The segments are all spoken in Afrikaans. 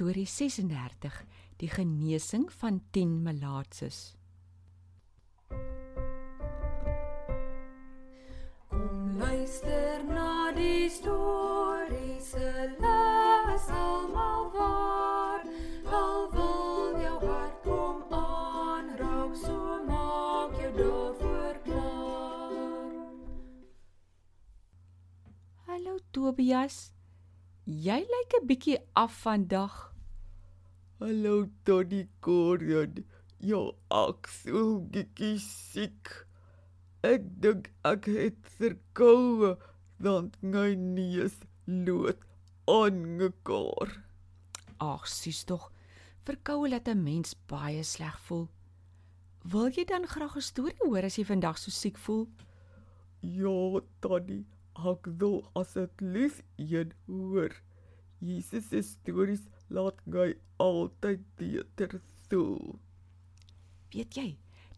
Storie 36: Die genesing van 10 melaatses. Kom luister na die storie se les almal waar. Al wil jou hart kom aanraak, so maak jou daarvoor klaar. Hallo Tobias. Jy lyk 'n bietjie af vandag. Hallo Tony Gordon. Ja, ek sou bietjie siek. Ek dink ek het verkoue want my neus loop aangekor. Ag, sis tog. Verkoue laat 'n mens baie sleg voel. Wil jy dan graag 'n storie hoor as jy vandag so siek voel? Ja, Tony, ek wil asseblief een hoor. Jesus se stories laat my altyd beter voel. Weet jy,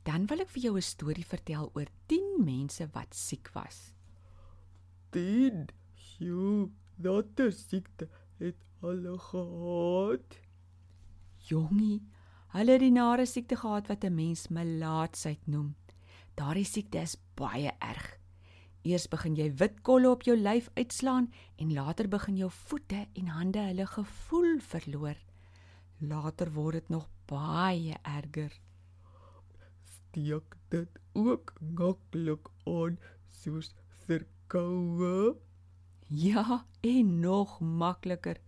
dan wil ek vir jou 'n storie vertel oor 10 mense wat siek was. Dit, jy, dat siekte het hulle gehad. Jongie, hulle het die nare siekte gehad wat 'n mens melaatsheid noem. Daardie siekte is baie erg. Eers begin jy wit kolle op jou lyf uitslaan en later begin jou voete en hande hulle gevoel verloor. Later word dit nog baie erger. Steek dit ook maklik aan soos verkoue. Ja, en nog makliker.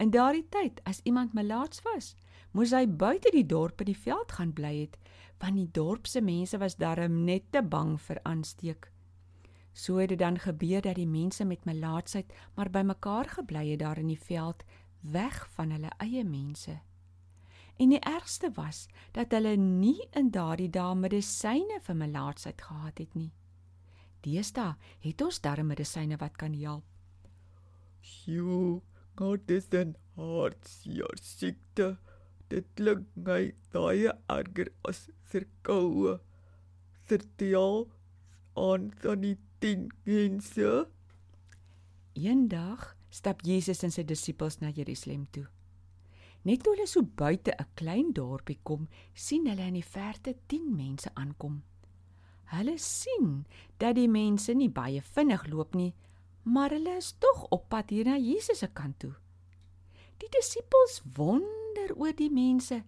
In daardie tyd, as iemand melaats was, moes hy buite die dorp in die veld gaan bly het, want die dorp se mense was darm net te bang vir aansteek. So het dit dan gebeur dat die mense met melaatsheid maar bymekaar gebly het daar in die veld, weg van hulle eie mense. En die ergste was dat hulle nie in daardie dae medisyne vir melaatsheid gehad het nie. Deesdae het ons darm medisyne wat kan help. Sjoe, God is 'n hartseer siekte. Dit klink my baie erger as verkoue. Vertel aan tannie tien mense. Eendag stap Jesus en sy disippels na Jerusalem toe. Net toe hulle so buite 'n klein dorpie kom, sien hulle in die verte 10 mense aankom. Hulle sien dat die mense nie baie vinnig loop nie, maar hulle is tog op pad hier na Jesus se kant toe. Die disippels wonder oor die mense,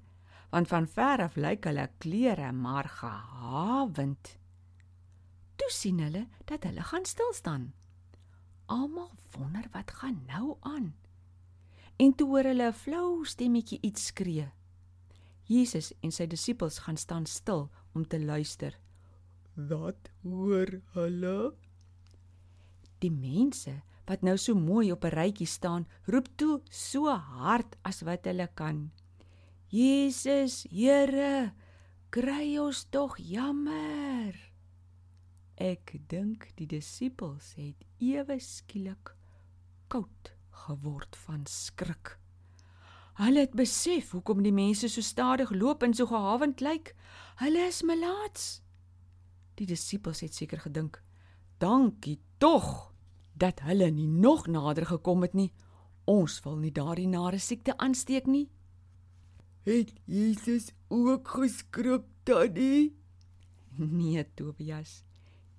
want van ver af lyk hulle klere maar gehavend. Toe sien hulle dat hulle gaan stil staan. Almal wonder wat gaan nou aan. En toe hoor hulle 'n flou stemmetjie iets skree. Jesus en sy disippels gaan staan stil om te luister. Wat hoor hulle? Die mense wat nou so mooi op 'n rytjie staan, roep toe so hard as wat hulle kan. Jesus, Here, kry ons tog jammer. Ek dink die disippels het ewe skielik koud geword van skrik. Hulle het besef hoekom die mense so stadig loop en so gehavend lyk. Hulle is melaats. Die disippels het seker gedink: "Dankie tog dat hulle nie nog nader gekom het nie. Ons wil nie daardie nare siekte aansteek nie." Het Jesus ook geskrik, Tannie? Nee, Tobias.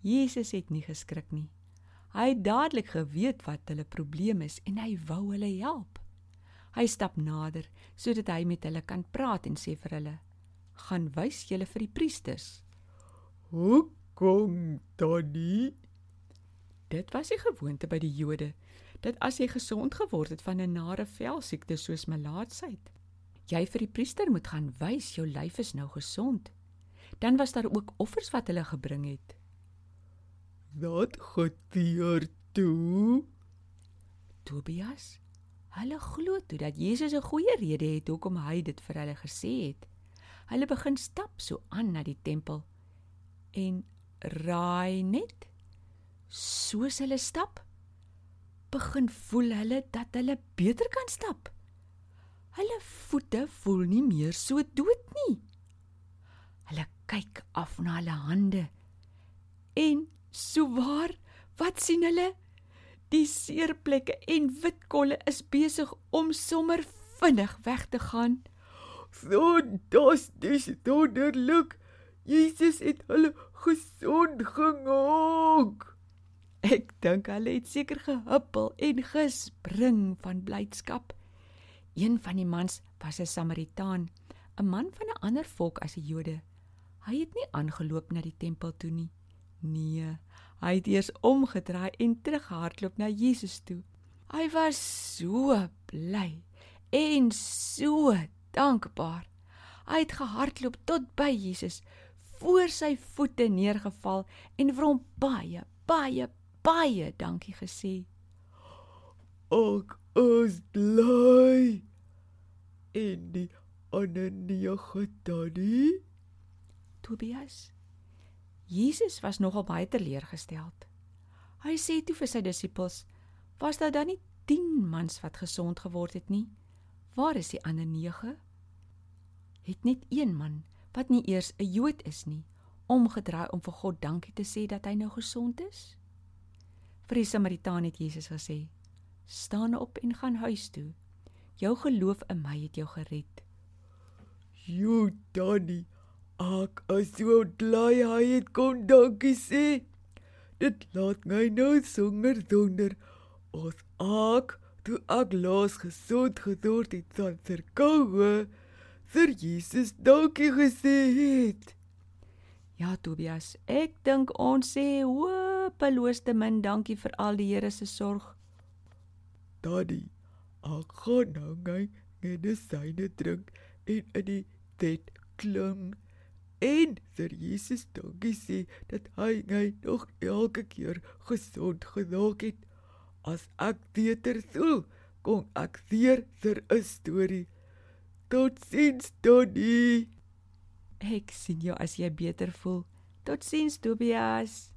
Jesus het nie geskrik nie. Hy het dadelik geweet wat hulle probleem is en hy wou hulle help. Hy stap nader sodat hy met hulle kan praat en sê vir hulle: "Gaan wys julle vir die priesters." Hoekom, Tannie? Dit was die gewoonte by die Jode dat as jy gesond geword het van 'n nare velsiekte soos melaatsheid, jy vir die priester moet gaan wys jou lyf is nou gesond. Dan was daar ook offers wat hulle gebring het. Wat gebeur toe? Tobias, hulle glo toe dat Jesus 'n goeie rede het hoekom hy dit vir hulle gesê het. Hulle begin stap so aan na die tempel en raai net soos hulle stap begin voel hulle dat hulle beter kan stap. Hulle voete voel nie meer so dood nie. Hulle kyk af na hulle hande. En souwaar, wat sien hulle? Die seerplekke en wit kolle is besig om sommer vinnig weg te gaan. Fantasties, wonderlik. Jesus het hulle gesond gemaak. Ek dink hulle het seker gehuppel en gespring van blydskap. Een van die mans was 'n Samaritaan, 'n man van 'n ander volk as die Jode. Hy het nie aangeloop na die tempel toe nie. Nee, hy het eers omgedraai en terughardloop na Jesus toe. Hy was so bly en so dankbaar. Hy het gehardloop tot by Jesus, voor sy voete neergeval en vir hom baie, baie, baie dankie gesê. Ek is bly. En die ander nege tannie? Tobias. Jesus was nogal baie teleurgesteld. Hy sê toe vir sy disippels: "Was daar dan nie 10 mans wat gesond geword het nie? Waar is die ander 9?" Het net een man wat nie eers 'n Jood is nie, omgedraai om vir God dankie te sê dat hy nou gesond is? Vir die Samaritaan het Jesus gesê: "Staan op en gaan huis toe. Jou geloof in my het jou gered." Jo, Tannie, ek is so bly hy het kon dankie sê. Dit laat my nou sonder donder as ek toe ek laas gesond geword het van verkoue vir Jesus dankie gesê het. Ja, Tobias, ek dink ons sê hopeloos te min dankie vir al die Here se sorg. Daddy, ek gaan nou my medisyne drink en in die bed klim en vir Jesus dankie sê dat hy my nog elke keer gesond gemaak het. As ek beter voel, kom ek weer vir 'n storie. Totsiens, Daddy. Ek sien jou as jy beter voel. Totsiens, Tobias.